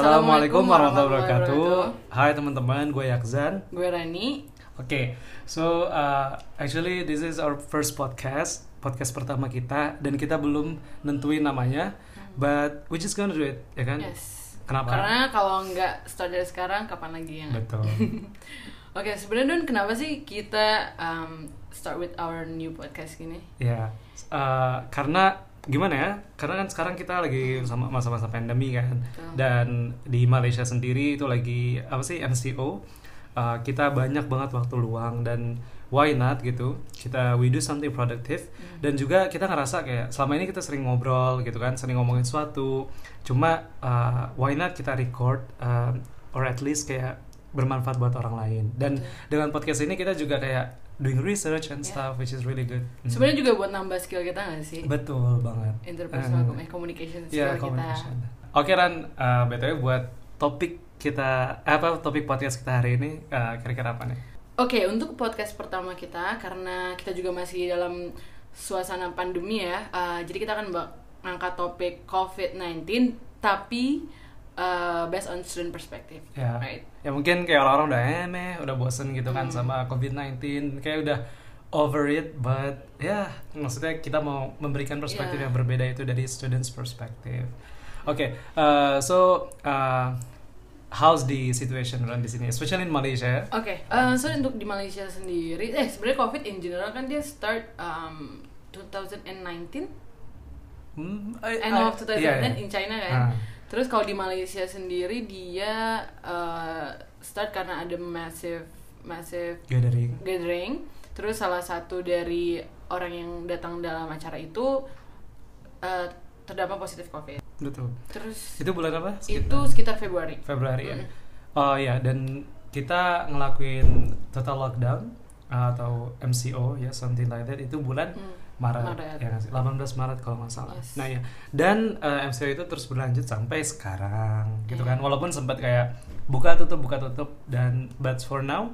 Assalamualaikum warahmatullahi wabarakatuh. Hai teman-teman, gue Yakzan. Gue Rani. Oke, okay, so uh, actually this is our first podcast, podcast pertama kita, dan kita belum nentuin namanya, but we just gonna do it, ya kan? Yes. Kenapa? Karena kalau nggak start dari sekarang, kapan lagi ya? Betul. Oke, okay, sebenarnya Don, kenapa sih kita um, start with our new podcast gini? Ya, yeah. uh, karena gimana ya karena kan sekarang kita lagi sama masa-masa pandemi kan. Dan di Malaysia sendiri itu lagi apa sih MCO uh, kita banyak banget waktu luang dan why not gitu. Kita we do something productive. Hmm. dan juga kita ngerasa kayak selama ini kita sering ngobrol gitu kan sering ngomongin sesuatu. Cuma uh, why not kita record uh, or at least kayak bermanfaat buat orang lain. Dan dengan podcast ini kita juga kayak doing research and yeah. stuff which is really good. Mm. Sebenarnya juga buat nambah skill kita gak sih? Betul banget. Interpersonal uh, communication skill yeah, communication. kita. Oke okay, Ran, uh, btw buat topik kita apa topik podcast kita hari ini uh, kira-kira apa nih? Oke okay, untuk podcast pertama kita karena kita juga masih dalam suasana pandemi ya, uh, jadi kita akan ngangkat topik COVID-19 tapi uh, based on student perspective, yeah. right? ya mungkin kayak orang-orang udah emeh udah bosen gitu kan hmm. sama COVID-19 kayak udah over it but ya yeah, maksudnya kita mau memberikan perspektif yeah. yang berbeda itu dari students perspective oke okay, uh, so uh, how's the situation around di sini especially in Malaysia oke okay. uh, so untuk di Malaysia sendiri eh sebenarnya COVID in general kan dia start um, 2019 hmm, I, end of 2019 yeah, yeah. in China kan uh. Terus kalau di Malaysia sendiri dia uh, start karena ada massive massive gathering. gathering. Terus salah satu dari orang yang datang dalam acara itu uh, terdapat positif COVID. Betul. Terus itu bulan apa? Sekitar, itu sekitar Februari. Februari mm. ya. Oh ya dan kita ngelakuin total lockdown uh, atau MCO ya something like that itu bulan mm Maret, Maret. ya nggak 18 Maret kalau nggak salah. Yes. Nah ya, dan uh, eh, MCO itu terus berlanjut sampai sekarang, gitu yeah. kan. Walaupun sempat kayak buka tutup buka tutup dan but for now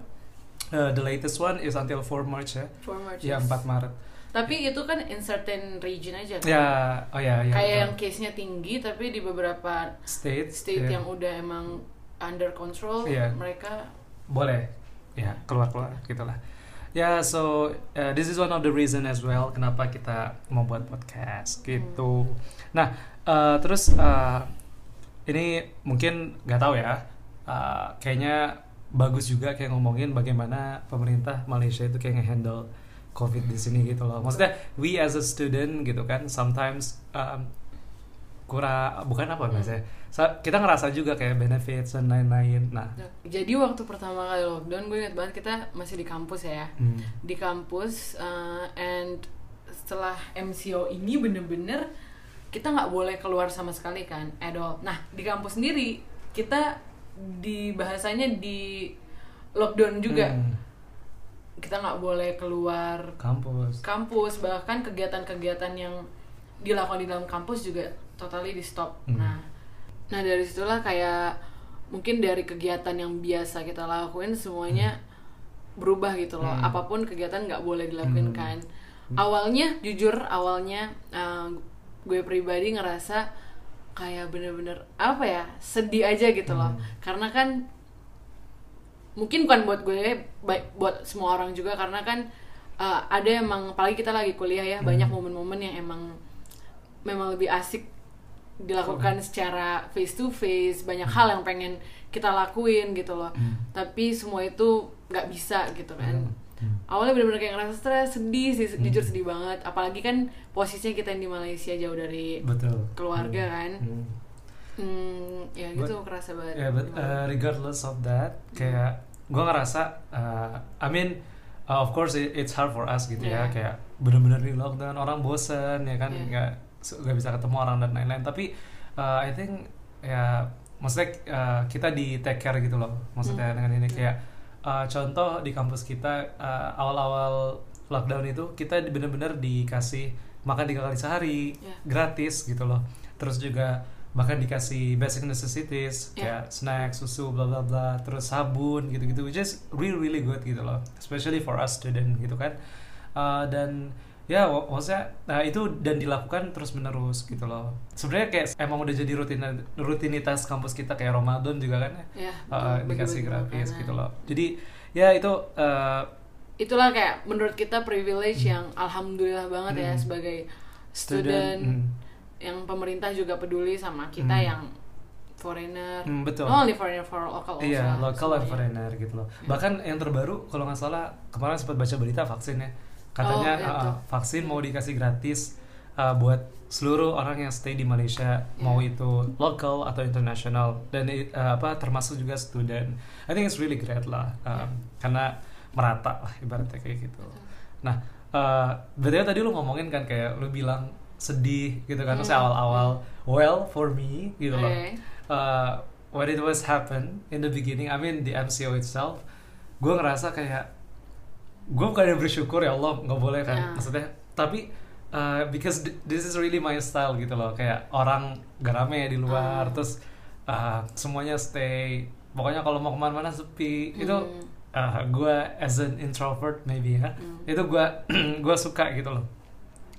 uh, the latest one is until 4 March ya. 4 March. Ya yes. 4 Maret. Tapi itu kan in certain region aja kan. Ya, oh ya, ya. Kayak yang case-nya tinggi tapi di beberapa state state yeah. yang udah emang under control yeah. mereka boleh ya keluar-keluar gitulah Ya, yeah, so uh, this is one of the reason as well kenapa kita mau buat podcast gitu. Hmm. Nah, uh, terus uh, ini mungkin nggak tahu ya, uh, kayaknya bagus juga kayak ngomongin bagaimana pemerintah Malaysia itu kayak ngehandle COVID di sini gitu loh. Maksudnya we as a student gitu kan, sometimes um, kurang bukan apa hmm. Kita ngerasa juga kayak benefits dan lain-lain. Nah. Jadi waktu pertama kali lockdown gue inget banget kita masih di kampus ya. Hmm. di kampus uh, and setelah MCO ini bener-bener kita nggak boleh keluar sama sekali kan at all. Nah di kampus sendiri kita di bahasanya di lockdown juga. Hmm. kita nggak boleh keluar kampus. kampus. Bahkan kegiatan-kegiatan yang dilakukan di dalam kampus juga totally di stop. Hmm. nah nah dari situlah kayak mungkin dari kegiatan yang biasa kita lakuin semuanya hmm. berubah gitu loh hmm. apa pun kegiatan nggak boleh dilakuin hmm. kan awalnya jujur awalnya uh, gue pribadi ngerasa kayak bener-bener apa ya sedih aja gitu loh hmm. karena kan mungkin bukan buat gue baik buat semua orang juga karena kan uh, ada emang apalagi kita lagi kuliah ya hmm. banyak momen-momen yang emang memang lebih asik dilakukan secara face to face banyak hal yang pengen kita lakuin gitu loh hmm. tapi semua itu nggak bisa gitu kan hmm. Hmm. awalnya bener-bener kayak ngerasa stres sedih sih hmm. jujur sedih banget apalagi kan posisinya kita yang di Malaysia jauh dari Betul. keluarga hmm. kan hmm. Hmm, ya gitu kerasa banget yeah, but uh, regardless of that kayak gue ngerasa uh, I mean uh, of course it, it's hard for us gitu ya. yeah. ya kayak bener-bener di lockdown orang bosen ya kan yeah. nggak gak bisa ketemu orang dan lain-lain. Tapi uh, I think ya maksudnya uh, kita di take care gitu loh maksudnya hmm. dengan ini. Kayak uh, contoh di kampus kita uh, awal-awal lockdown itu kita benar-benar dikasih makan tiga kali sehari yeah. gratis gitu loh. Terus juga bahkan dikasih basic necessities yeah. kayak snack susu bla bla bla. Terus sabun gitu gitu which is really really good gitu loh. Especially for us student gitu kan. Uh, dan ya mak- maksudnya nah itu dan dilakukan terus menerus gitu loh sebenarnya kayak emang udah jadi rutin rutinitas kampus kita kayak Ramadan juga kan ya Ya, uh, dikasih gratis gitu loh jadi ya itu uh, itulah kayak menurut kita privilege yang alhamdulillah banget ya Hmm. sebagai student student hmm, yang pemerintah juga peduli sama kita Hmm. yang foreigner hmm, betul not only foreigner for local also Iya, lah, lokal dan semuanya. foreigner gitu loh. Iya. Bahkan yang terbaru kalau nggak salah kemarin sempat baca berita vaksin ya. Katanya Oh, iya uh, vaksin mau dikasih gratis uh, buat seluruh orang yang stay di Malaysia, Iya. mau itu lokal atau internasional dan uh, apa termasuk juga student. I think it's really great lah. um, Karena merata lah ibaratnya kayak gitu. Nah, uh, berarti tadi lu ngomongin kan kayak lu bilang sedih gitu kan, Hmm. awal-awal well for me gitu loh Oke. uh, when it was happen in the beginning, I mean the MCO itself, gue ngerasa kayak gue bukan yang bersyukur ya Allah nggak boleh kan, Ya. maksudnya tapi uh, because th- this is really my style gitu loh, kayak orang gak rame di luar, Ah. terus uh, semuanya stay, pokoknya kalau mau ke mana-mana sepi, itu Hmm. uh, gue as an introvert maybe ya, Hmm. itu gue gue suka gitu loh.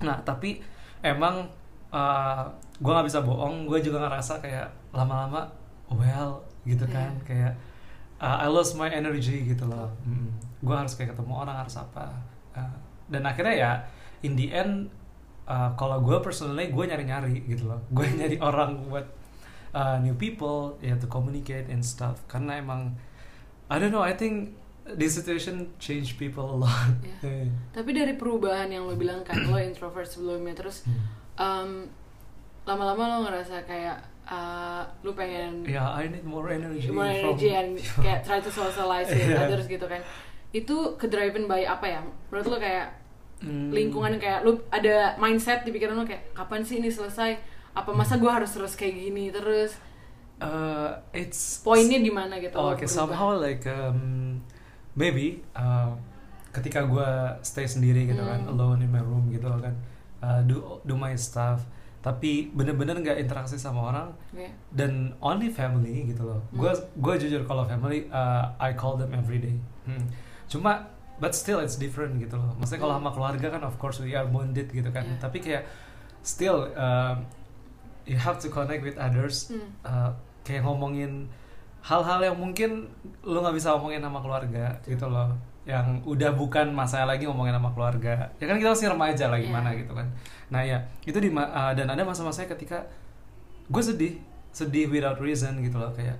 Nah tapi emang uh, gue nggak bisa bohong, gue juga ngerasa kayak lama-lama well gitu kan, Iya. kayak uh, I lost my energy gitu loh. Gue harus kayak ketemu orang harus apa. Uh, dan akhirnya ya in the end uh, kalau gue personally gue nyari-nyari gitu loh, gue nyari orang buat uh, new people ya to communicate and stuff karena emang I don't know I think this situation change people a lot. Iya. Tapi dari perubahan yang lo bilang kan, lo introvert sebelumnya terus um, lama-lama lo ngerasa kayak uh, lo pengen Ya, I need more energy. more from- energy and kayak try to socialize with Iya. others gitu kan. Itu kedriven by apa ya? Menurut lo kayak Hmm. lingkungan kayak lu ada mindset di pikiran lo kayak kapan sih ini selesai? Apa masa gue harus terus kayak gini terus? Uh, it's Poinnya di mana gitu? Oh, lo okay, berubah? somehow like um, maybe uh, ketika gue stay sendiri gitu kan, Hmm. alone in my room gitu kan, uh, do do my stuff, tapi bener-bener nggak interaksi sama orang Oke. dan only family gitu loh. Gue Hmm. gue jujur kalau family uh, I call them every day. Hmm. Cuma but still it's different gitu loh. Maksudnya kalau sama keluarga kan of course we are bonded gitu kan. Yeah. Tapi kayak still um, you have to connect with others. Hmm. Uh, kayak ngomongin hal-hal yang mungkin lu nggak bisa ngomongin sama keluarga gitu loh yang udah bukan masalah lagi ngomongin sama keluarga ya kan kita masih remaja lah Iya. gimana gitu kan nah ya itu di uh, dan ada masa-masanya ketika gue sedih sedih without reason gitu loh kayak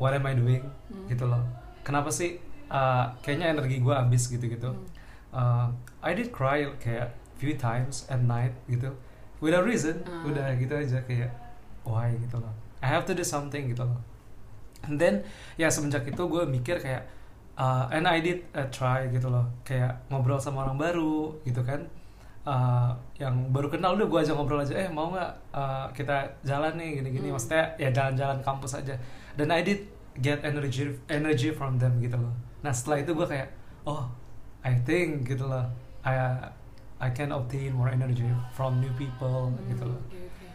what am I doing Hmm. gitu loh kenapa sih uh, kayaknya energi gue habis gitu gitu Hmm. uh, I did cry kayak few times at night gitu. Without reason Ah. udah gitu aja kayak why? gitu loh. I have to do something gitu loh. And then ya semenjak itu gue mikir kayak uh, and I did uh, try gitu loh. Kayak ngobrol sama orang baru gitu kan. Uh, yang baru kenal udah gue aja ngobrol aja eh mau nggak uh, kita jalan nih gini-gini. Hmm. maksudnya ya jalan-jalan kampus aja. Dan I did get energy energy from them gitu loh nah setelah itu gue kayak oh I think gitu loh I I can obtain more energy from new people gitu loh Hmm, oke, oke.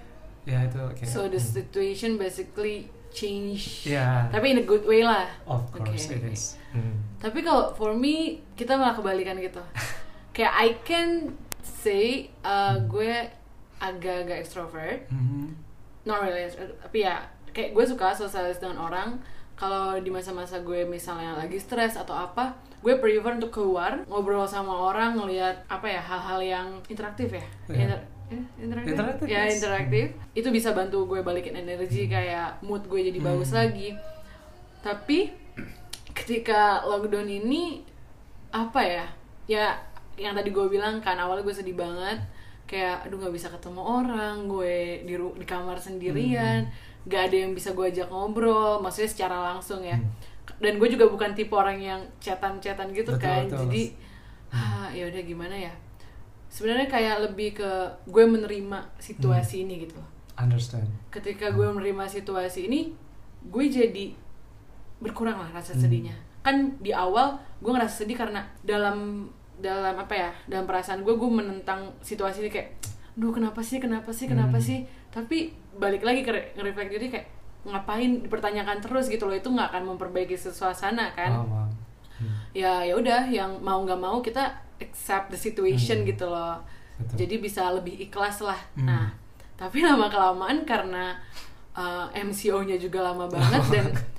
ya itu kayak So the hmm. situation basically change. ya Tapi in a good way lah. of course Oke, it oke. is Hmm. Tapi kalau for me kita malah kebalikan gitu. Kayak I can say uh, gue agak-agak extrovert, Mhm. not really, tapi ya kayak gue suka socialize dengan orang. Kalau di masa-masa gue misalnya lagi stres atau apa, gue prefer untuk keluar ngobrol sama orang, ngelihat apa ya hal-hal yang interaktif ya. Iya. Inter- eh, interaktif? Interaktif, ya yes. interaktif. Itu bisa bantu gue balikin energi kayak mood gue jadi bagus Hmm. lagi. Tapi ketika lockdown ini apa ya ya yang tadi gue bilang kan awalnya gue sedih banget kayak aduh nggak bisa ketemu orang gue di di kamar sendirian nggak ada yang bisa gue ajak ngobrol maksudnya secara langsung ya. Dan gue juga bukan tipe orang yang chatan-chatan gitu Betul, kan. betul. jadi ah ya udah gimana ya. Sebenarnya kayak lebih ke gue menerima situasi ini gitu. Understand. Ketika gue menerima situasi ini gue jadi berkurang lah rasa Hmm. sedihnya. Kan di awal gue ngerasa sedih karena dalam dalam apa ya dalam perasaan gue gue menentang situasi ini kayak duh kenapa sih kenapa sih kenapa Hmm. sih? Tapi balik lagi ke nge-reflect diri kayak ngapain dipertanyakan terus gitu loh itu nggak akan memperbaiki suasana kan Paham, paham. Hmm. ya ya udah yang mau nggak mau kita accept the situation Hmm. gitu loh Betul. jadi bisa lebih ikhlas lah Hmm. nah tapi lama kelamaan karena uh, MCO-nya juga lama banget dan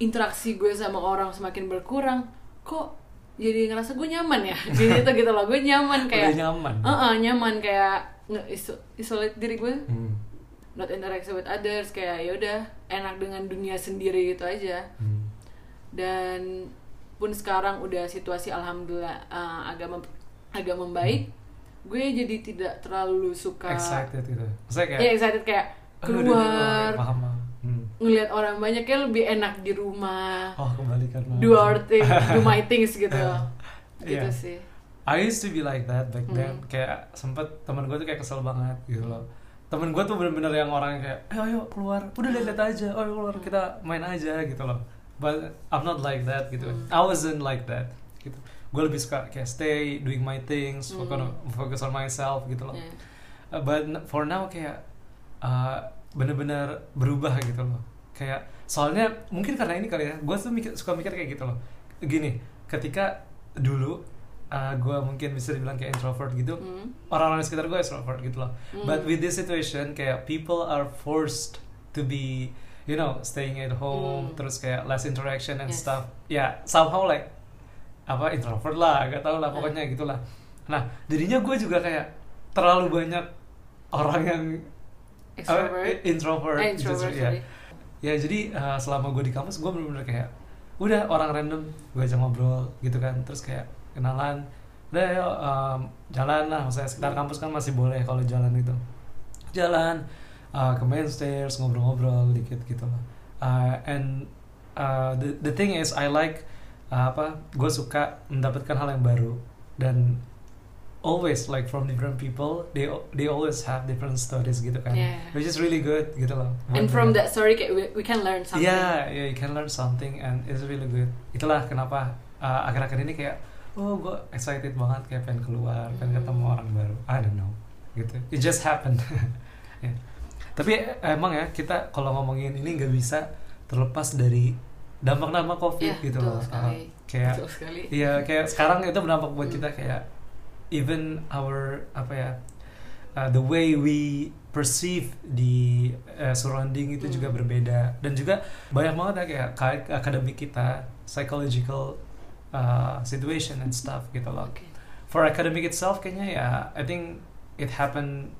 interaksi gue sama orang semakin berkurang kok jadi ngerasa gue nyaman ya jadi itu gitu loh gue nyaman kayak Udah nyaman. Uh-uh, nyaman kayak nge iso- isolate diri gue Hmm. Not interact with others kayak ya udah enak dengan dunia sendiri gitu aja Hmm. dan pun sekarang udah situasi alhamdulillah uh, agak mem- agak membaik gue jadi tidak terlalu suka Excited gitu. Maksudnya kayak ya excited kayak "Aduh, udah, udah, keluar udah, paham, paham. Hmm. ngelihat orang banyak kayak lebih enak di rumah Oh kebalikan banget. do our thing do my things gitu gitu sih I used to be like that back then. Hmm. Kayak sempet temen gue tuh kayak kesel banget gitu loh. Temen gue tuh bener-bener yang orang yang kayak, ayo ayo keluar, udah lihat aja, oh ayo keluar kita main aja gitu loh. But I'm not like that gitu. Hmm. I wasn't like that gitu. Gue lebih suka kayak stay doing my things, focus on, focus on myself gitu loh. Yeah. Uh, but for now kayak uh, bener-bener berubah gitu loh kayak soalnya mungkin karena ini kali ya gue tuh mikir, suka mikir kayak gitu loh gini ketika dulu uh, gue mungkin bisa dibilang kayak introvert gitu Hmm. orang-orang di sekitar gue extrovert gitu loh Hmm. but with this situation kayak people are forced to be you know staying at home Hmm. terus kayak less interaction and Yes. stuff ya somehow like apa introvert lah gak tau lah Hmm. pokoknya gitulah nah jadinya gue juga kayak terlalu banyak orang yang extrovert apa, introvert, Eh, introvert ya. ya jadi uh, selama gue di kampus gue bener-bener kayak udah orang random gue ajak ngobrol gitu kan terus kayak kenalan. Udah ayo um, jalan lah. Maksudnya sekitar kampus kan masih boleh kalau jalan itu. Jalan uh, ke main stairs ngobrol-ngobrol dikit gitu lah. Uh, and uh, the the thing is I like uh, apa gue suka mendapatkan hal yang baru. Dan always like from different people they they always have different stories gitu kan. Yeah. which is really good gitu loh and from that story we, we can learn something. Yeah, yeah, you can learn something and it's really good. Itulah kenapa uh, akhir-akhir ini kayak, oh gue excited banget kayak pengen keluar, pengen ketemu orang baru. I don't know, gitu. It just happened. Ya. Tapi eh, emang ya kita kalau ngomongin ini nggak bisa terlepas dari dampak-dampak covid Iya, gitu loh. sekali. Uh, kayak Iya, kayak sekarang itu berdampak buat Hmm. kita kayak even our apa ya uh, the way we perceive di uh, surrounding itu Hmm. juga berbeda dan juga banyak banget ya kayak ka- akademik kita psychological uh, situation and stuff gitu loh. Oke. For academic itself kayaknya ya I think it happen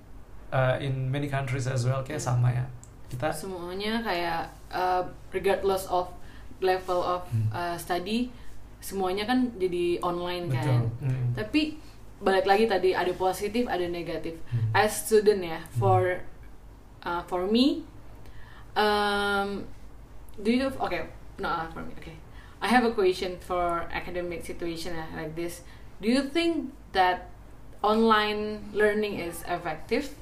uh, in many countries as well kayak Hmm. sama ya kita semuanya kayak uh, regardless of level of Hmm. uh, study semuanya kan jadi online kan betul. Hmm. tapi balik lagi tadi ada positif ada negatif Hmm. as student ya for uh, for me um, do you okay no not for me okay I have a question for academic situation uh, like this do you think that online learning is effective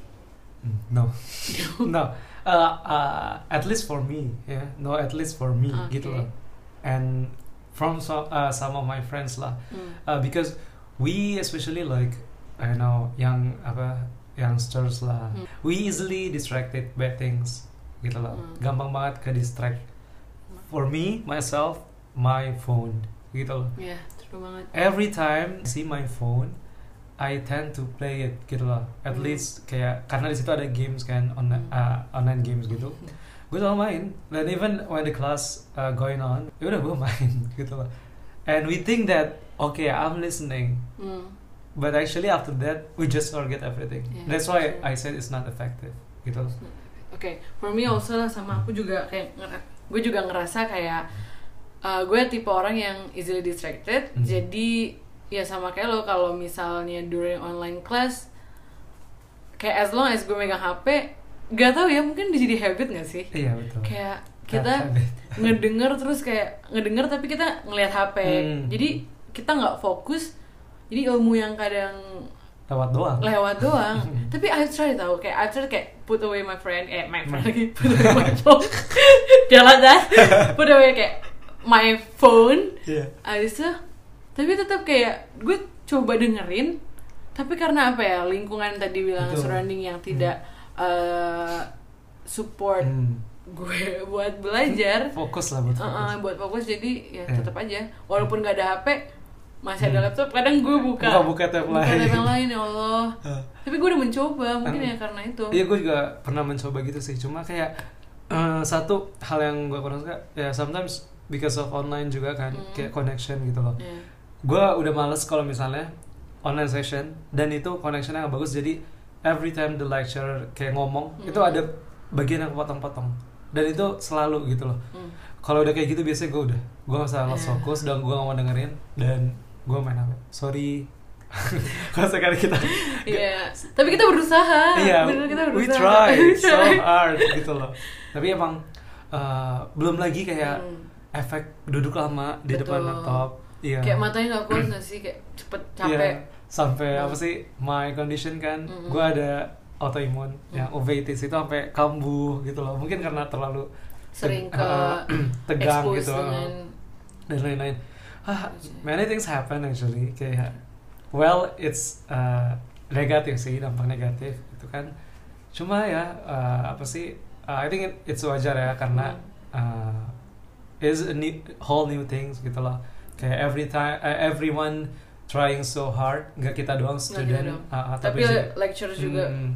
Mm, No, no. Uh, uh, at least for me, yeah. No, at least for me, gitu Okay. loh. And from some uh, some of my friends lah, Hmm. uh, because we especially like I know young apa youngsters lah, Hmm. we easily distracted by things, gitu loh. Hmm. Gampang banget ke distract. For me, myself, my phone, gitu loh. ya true banget Every time I see my phone, I tend to play it gitu loh. At Hmm. least kayak karena di situ ada games kan, on, Hmm. uh, online games gitu. Gue selalu main. Dan even when the class uh, going on, ya udah gue main gitu loh. And we think that okay, I'm listening, Hmm. but actually after that we just forget everything. Yeah, That's why true. I said it's not effective gitu loh. Oke, for me also sama aku juga kayak gue juga ngerasa kayak uh, gue tipe orang yang easily distracted. Hmm. Jadi ya sama kayak lo kalau misalnya during online class kayak as long as gue megang HP, gak tau ya mungkin jadi habit gak sih? Iya betul. Kayak kita ngedenger terus kayak ngedenger tapi kita ngelihat HP. Hmm. Jadi kita nggak fokus. Jadi ilmu yang kadang lewat doang. lewat doang tapi I try tau kayak I try kayak put away my friend eh my friend lagi put away my phone jalan dah put away kayak my phone Iya. abis itu tapi tetap kayak gue coba dengerin tapi karena apa ya lingkungan tadi bilang Betul. surrounding yang tidak eh, support Hmm. gue buat belajar fokus lah buat Uh, fokus uh, buat fokus jadi ya Yeah. tetap aja walaupun nggak ada HP masih ada laptop kadang gue buka tab buka lain. tab yang lain ya Allah Uh. tapi gue udah mencoba mungkin Uh. ya karena itu Iya gue juga pernah mencoba gitu sih Cuma kayak eh, Satu hal yang gue kurang suka Ya sometimes because of online juga kan Hmm. Kayak connection gitu loh Iya. Gue udah males kalau misalnya Online session Dan itu connectionnya nggak bagus Jadi every time the lecturer kayak ngomong Hmm. Itu ada bagian yang potong-potong Dan itu selalu gitu loh Hmm. Kalau udah kayak gitu biasanya gue udah Gue gak usah lost Iya. fokus Dan gue gak mau dengerin Dan gue main HP Sorry Kalau sekali kita Iya. tapi kita berusaha Iya, Bener, kita we try so hard gitu loh. Tapi emang uh, belum lagi kayak Hmm. Efek duduk lama di depan Betul. laptop. Iya. kayak matanya nggak kuat nggak sih kayak cepet Iya, capek Sampai Hmm. apa sih my condition kan, Mm-mm. gue ada autoimun Hmm. yang uveitis itu sampai kambuh gitu loh. Mungkin karena terlalu sering ke tegang gitu dengan dan lain-lain. Ah, many things happen actually kayak well it's uh, negatif sih dampak negatif itu kan cuma ya uh, apa sih uh, I think it, it's wajar ya karena uh, is a new, whole new things gitu loh kayak every time uh, everyone trying so hard nggak kita doang kita student doang. uh, uh, tapi juga- lecture juga. Hmm,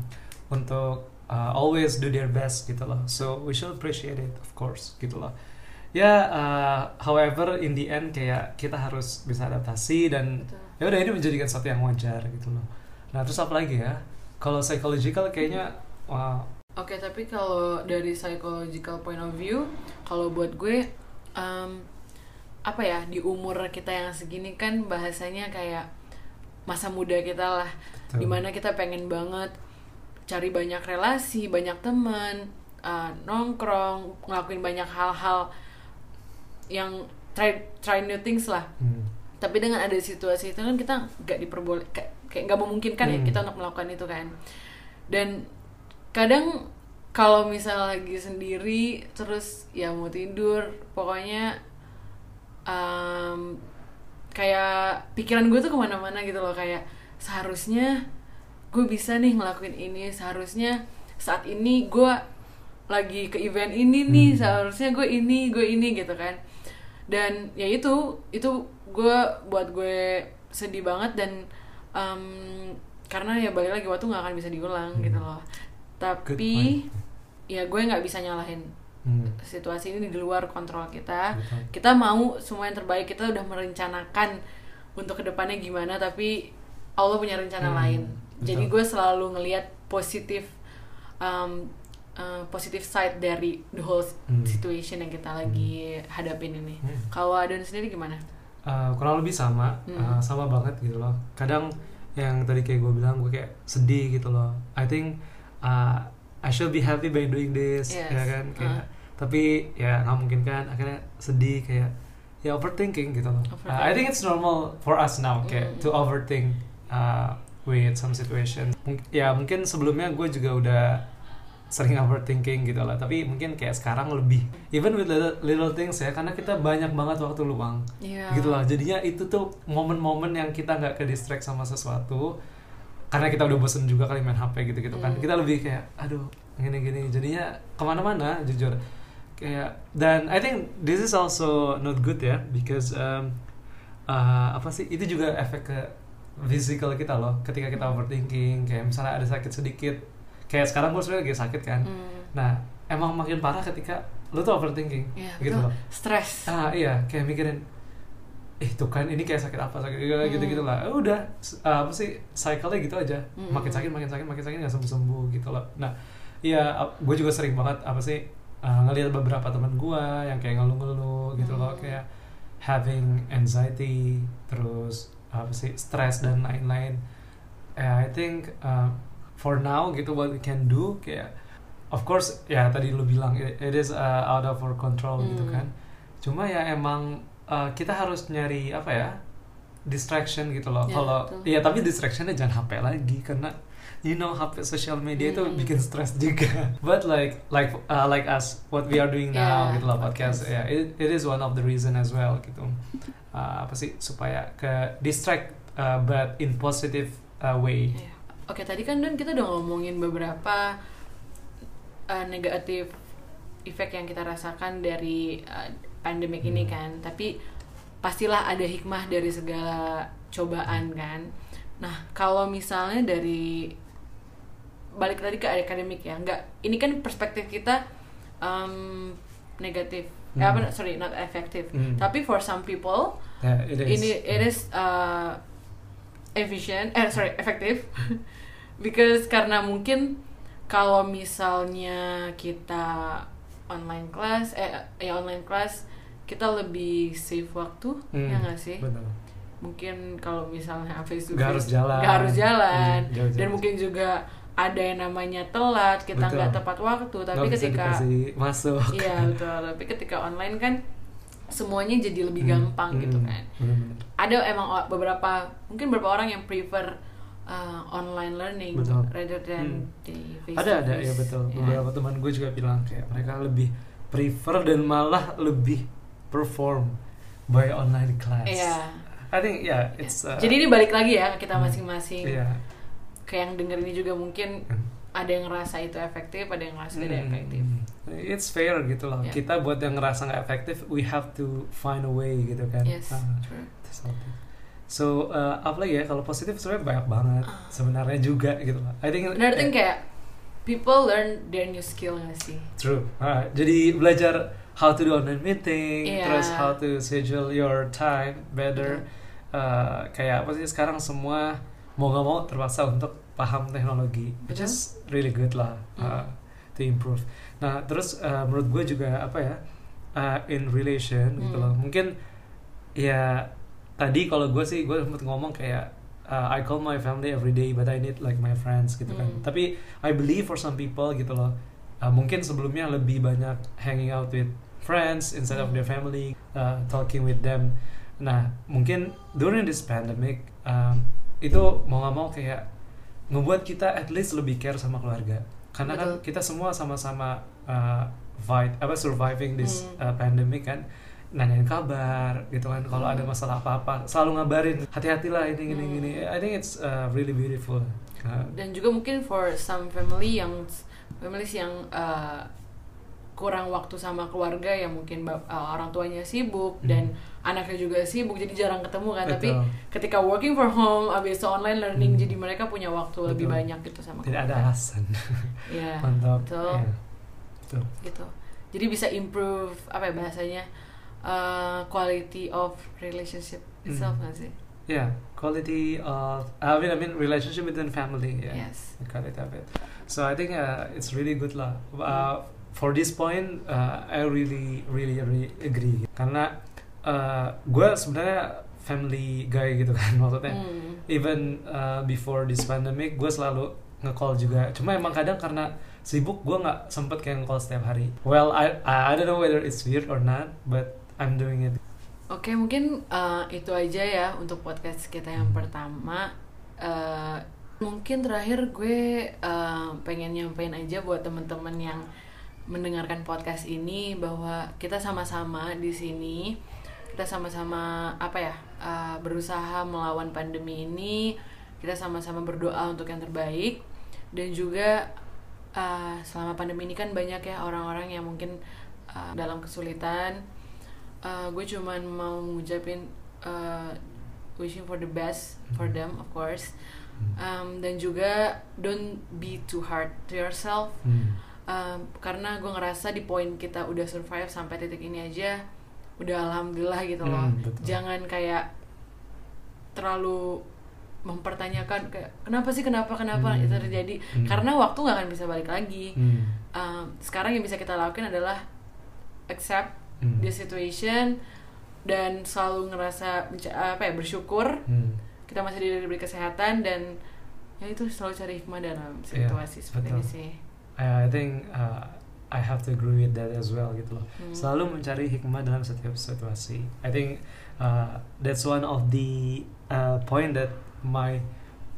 untuk uh, always do their best gitu loh so we should appreciate it of course gitu loh ya uh, however in the end kayak kita harus bisa adaptasi dan ya udah ini menjadikan sesuatu yang wajar gitu loh nah terus apa lagi ya? Kalau psychological kayaknya wah, Oke, tapi kalau dari psychological point of view, kalau buat gue, em, apa ya di umur kita yang segini kan bahasanya kayak masa muda kita lah, Betul. di mana kita pengen banget cari banyak relasi, banyak teman, eh, nongkrong, ngelakuin banyak hal-hal yang try try new things lah. hmm, Tapi dengan ada situasi itu kan kita nggak diperboleh kayak nggak memungkinkan ya Hmm. kita untuk melakukan itu kan. Dan kadang kalau misal lagi sendiri terus ya mau tidur pokoknya um, kayak pikiran gue tuh ke mana-mana gitu loh kayak seharusnya gue bisa nih ngelakuin ini seharusnya saat ini gue lagi ke event ini nih Hmm. seharusnya gue ini gue ini gitu kan dan ya itu itu gue buat gue sedih banget dan um, karena ya balik lagi waktu nggak akan bisa diulang Hmm. gitu loh tapi ya gue nggak bisa nyalahin hmm, situasi ini di luar kontrol kita betul. kita mau semua yang terbaik kita udah merencanakan untuk ke depannya gimana tapi Allah punya rencana Hmm, lain betul. jadi gue selalu ngelihat positif um, uh, positif side dari the whole Hmm. situation yang kita lagi hadapin ini Hmm. kalau Adon sendiri gimana Uh, kurang lebih sama Hmm. uh, sama banget gitu loh kadang yang tadi kayak gue bilang gue kayak sedih gitu loh I think uh, I should be happy by doing this Yes. ya kan kayak Uh. tapi ya nggak mungkin kan akhirnya sedih kayak ya overthinking gitu loh Uh, I think it's normal for us now kayak Mm. to overthink uh, with some situation Mung- ya mungkin sebelumnya gue juga udah sering overthinking gitu lah tapi mungkin kayak sekarang lebih even with little, little things ya karena kita banyak banget waktu luang Iya. gitu lah jadinya itu tuh momen-momen yang kita nggak ke distract sama sesuatu karena kita udah bosen juga kali main HP gitu gitu kan. Hmm. kita lebih kayak aduh gini-gini. Jadinya ke mana-mana jujur. Kayak dan I think this is also not good ya because um, uh, apa sih itu juga efek ke physical kita loh. Ketika kita overthinking kayak misalnya ada sakit sedikit. Kayak sekarang gue sebenarnya lagi sakit kan. Hmm. nah emang makin parah ketika lu tuh overthinking Iya, gitu loh. stres ah iya kayak mikirin eh tuh kan ini kayak sakit apa sakit gitu Hmm. gitu gitu lah udah s- uh, apa sih cycle-nya gitu aja Hmm. makin sakit makin sakit makin sakit nggak sembuh sembuh gitu loh nah iya gue juga sering banget apa sih uh, ngelihat beberapa teman gue yang kayak ngeluh-ngeluh gitu loh Hmm. kayak having anxiety terus apa sih stress dan lain-lain Eh, I think uh, for now gitu what we can do kayak of course ya tadi lu bilang it, it is uh, out of our control gitu Hmm. kan cuma ya emang uh, kita harus nyari apa ya distraction gitu loh. Ya, kalau ya tapi distractionnya jangan HP lagi karena you know HP sosial media itu Hmm. bikin stres juga. But like like uh, like us what we are doing now Yeah, gitu loh podcast. ya it, it is one of the reason as well gitu. Uh, apa sih supaya ke distract uh, but in positive uh, way. Iya. Oke tadi kan Don kita udah ngomongin beberapa uh, negatif efek yang kita rasakan dari uh, pandemik ini kan. Tapi pastilah ada hikmah dari segala cobaan kan. Nah kalau misalnya dari balik tadi ke akademik ya nggak ini kan perspektif kita um, negatif. Hmm. eh, apa sorry not effective. Hmm. tapi for some people Yeah, it is. ini it is uh, efficient eh sorry efektif because karena mungkin kalau misalnya kita online class eh ya online class kita lebih save waktu Hmm, ya nggak sih Betul. mungkin kalau misalnya face to Nggak harus jalan. nggak harus jalan Hmm, jauh-jauh. dan mungkin juga ada yang namanya telat kita nggak tepat waktu tapi bisa ketika masuk. iya betul tapi ketika online kan semuanya jadi lebih Hmm, gampang gitu hmm, kan bener-bener. ada emang beberapa mungkin beberapa orang yang prefer uh, online learning Betul. rather than Hmm. di face ada ada face. ya betul Ya. beberapa teman gue juga bilang kayak mereka lebih prefer dan malah lebih perform by online class Iya. I think yeah it's uh, jadi ini balik lagi ya ke kita hmm. masing-masing iya kayak yang denger ini juga mungkin Hmm. ada yang ngerasa itu efektif ada yang ngerasa tidak Hmm, efektif it's fair gitu loh Ya. kita buat yang ngerasa nggak efektif we have to find a way gitu kan yes Ah, true so uh, apa lagi ya kalau positif sebenarnya banyak banget Ah. sebenarnya juga gitu loh I think another thing kayak people learn their new skill gak sih True. Ah, jadi belajar how to do online meeting, Iya. terus how to schedule your time better. Uh, kayak apa sih sekarang semua mau nggak mau terpaksa untuk paham teknologi, which is really good lah uh, to improve. Nah terus uh, menurut gue juga apa ya uh, in relation gitu Hmm. loh. Mungkin ya tadi kalau gue sih gue sempet ngomong kayak uh, I call my family every day but I need like my friends gitu kan. Hmm. Tapi I believe for some people gitu loh. Uh, mungkin sebelumnya lebih banyak hanging out with friends instead of Hmm. their family, uh, talking with them. Nah, mungkin during this pandemic um, itu mau nggak mau kayak ngebuat kita at least lebih care sama keluarga. Karena kan kita semua sama-sama uh, fight apa surviving this Hmm. uh, pandemic kan nanyain kabar gitu kan kalau Hmm. ada masalah apa-apa selalu ngabarin hati-hatilah ini gini Hmm. gini I think it's uh, really beautiful Uh, dan juga mungkin for some family yang families yang uh, kurang waktu sama keluarga yang mungkin uh, orang tuanya sibuk Hmm. dan anaknya juga sibuk jadi jarang ketemu kan tapi Betul. ketika working from home abis itu online learning Hmm. jadi mereka punya waktu lebih Betul. banyak gitu sama tidak ada keluarga. alasan ya mantap betul Iya. betul gitu jadi bisa improve apa ya bahasanya uh, quality of relationship itself Hmm. sih Yeah, quality of I mean I mean relationship within family. Yeah, yes quality of it. So I think uh, it's really good lah. Uh, for this point, uh, I really really really agree. Karena uh, gue sebenarnya family guy gitu kan maksudnya. Hmm. Even uh, before this pandemic, gue selalu nge-call juga. Cuma emang kadang karena sibuk, gue nggak sempet kayak nge-call setiap hari. Well, I I don't know whether it's weird or not, but I'm doing it. Oke, mungkin uh, itu aja ya untuk podcast kita yang pertama. Uh, mungkin terakhir gue uh, pengen nyampein aja buat temen-temen yang mendengarkan podcast ini bahwa kita sama-sama di sini kita sama-sama apa ya uh, berusaha melawan pandemi ini kita sama-sama berdoa untuk yang terbaik. Dan juga uh, selama pandemi ini kan banyak ya orang-orang yang mungkin uh, dalam kesulitan. Uh, gue cuman mau ngucapin uh, wishing for the best for Mhm. them of course um, dan juga don't be too hard to yourself Hmm. um, karena gue ngerasa di poin kita udah survive sampai titik ini aja udah alhamdulillah gitu loh Hmm, betul. jangan kayak terlalu mempertanyakan kayak kenapa sih kenapa kenapa Hmm. itu terjadi Hmm. karena waktu nggak akan bisa balik lagi Hmm. um, sekarang yang bisa kita lakukan adalah accept Hmm. the situation dan selalu ngerasa apa ya bersyukur Hmm. Kita masih diberi kesehatan dan ya itu selalu cari hikmah dalam situasi seperti betul. ini sih I I think uh, I have to agree with that as well gitu loh. Hmm. Selalu mencari hikmah dalam setiap situasi. I think uh, that's one of the uh, point that my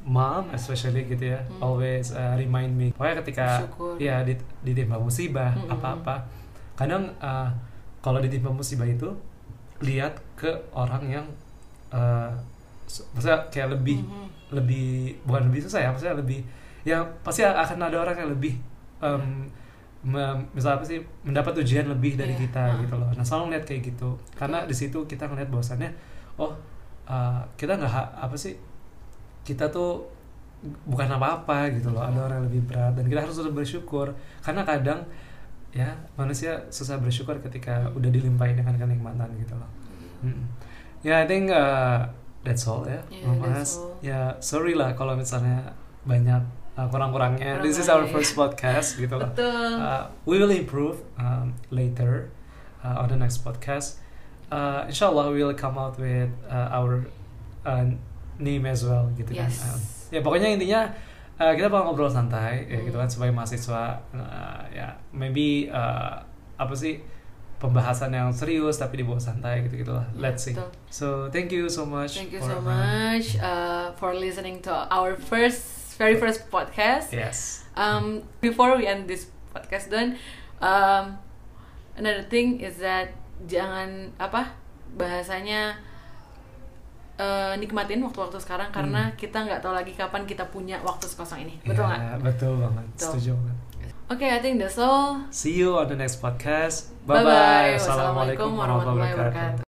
mom especially gitu ya Hmm. always uh, remind me. Pokoknya ketika Bersyukur. ya dit, ditimpa musibah Hmm. apa-apa, kadang uh, kalau ditimpa musibah itu lihat ke orang yang uh, maksudnya kayak lebih Mhm. lebih bukan lebih susah ya maksudnya lebih ya pasti akan ada orang yang lebih um, misal apa sih mendapat ujian lebih dari Iya. kita Ah. gitu loh. Nah selalu ngeliat kayak gitu. Karena di situ kita ngeliat bahwasannya oh uh, kita nggak apa sih kita tuh bukan apa-apa gitu loh. Ada orang yang lebih berat dan kita harus bersyukur. Karena kadang ya manusia susah bersyukur ketika udah dilimpahin dengan kenikmatan gitu loh. Mm. ya I think uh, that's all ya Yeah, Mama that's Has. all. ya sorry lah kalau misalnya banyak uh, kurang-kurangnya this is our first podcast gitu betul Uh, we will improve um, later uh, on the next podcast. Uh, inshallah, we will come out with uh, our uh, name as well, gitu kan. Yes. Um, ya pokoknya intinya uh, kita bakal ngobrol santai, ya Hmm. gitu kan, sebagai mahasiswa. Uh, ya maybe uh, apa sih pembahasan yang serius tapi dibawa santai gitu gitulah. Ya, Let's see. betul. So thank you so much. Thank you for, so much uh, for listening to our first, very first podcast. Yes. Um, before we end this podcast, Don, um, another thing is that jangan apa bahasanya uh, nikmatin waktu-waktu sekarang karena Hmm. kita nggak tahu lagi kapan kita punya waktu sekosong ini. Betul nggak? Ya, betul banget. Betul. Setuju banget. Oke, I think that's all. See you on the next podcast. Bye Bye. Wassalamualaikum warahmatullahi wabarakatuh.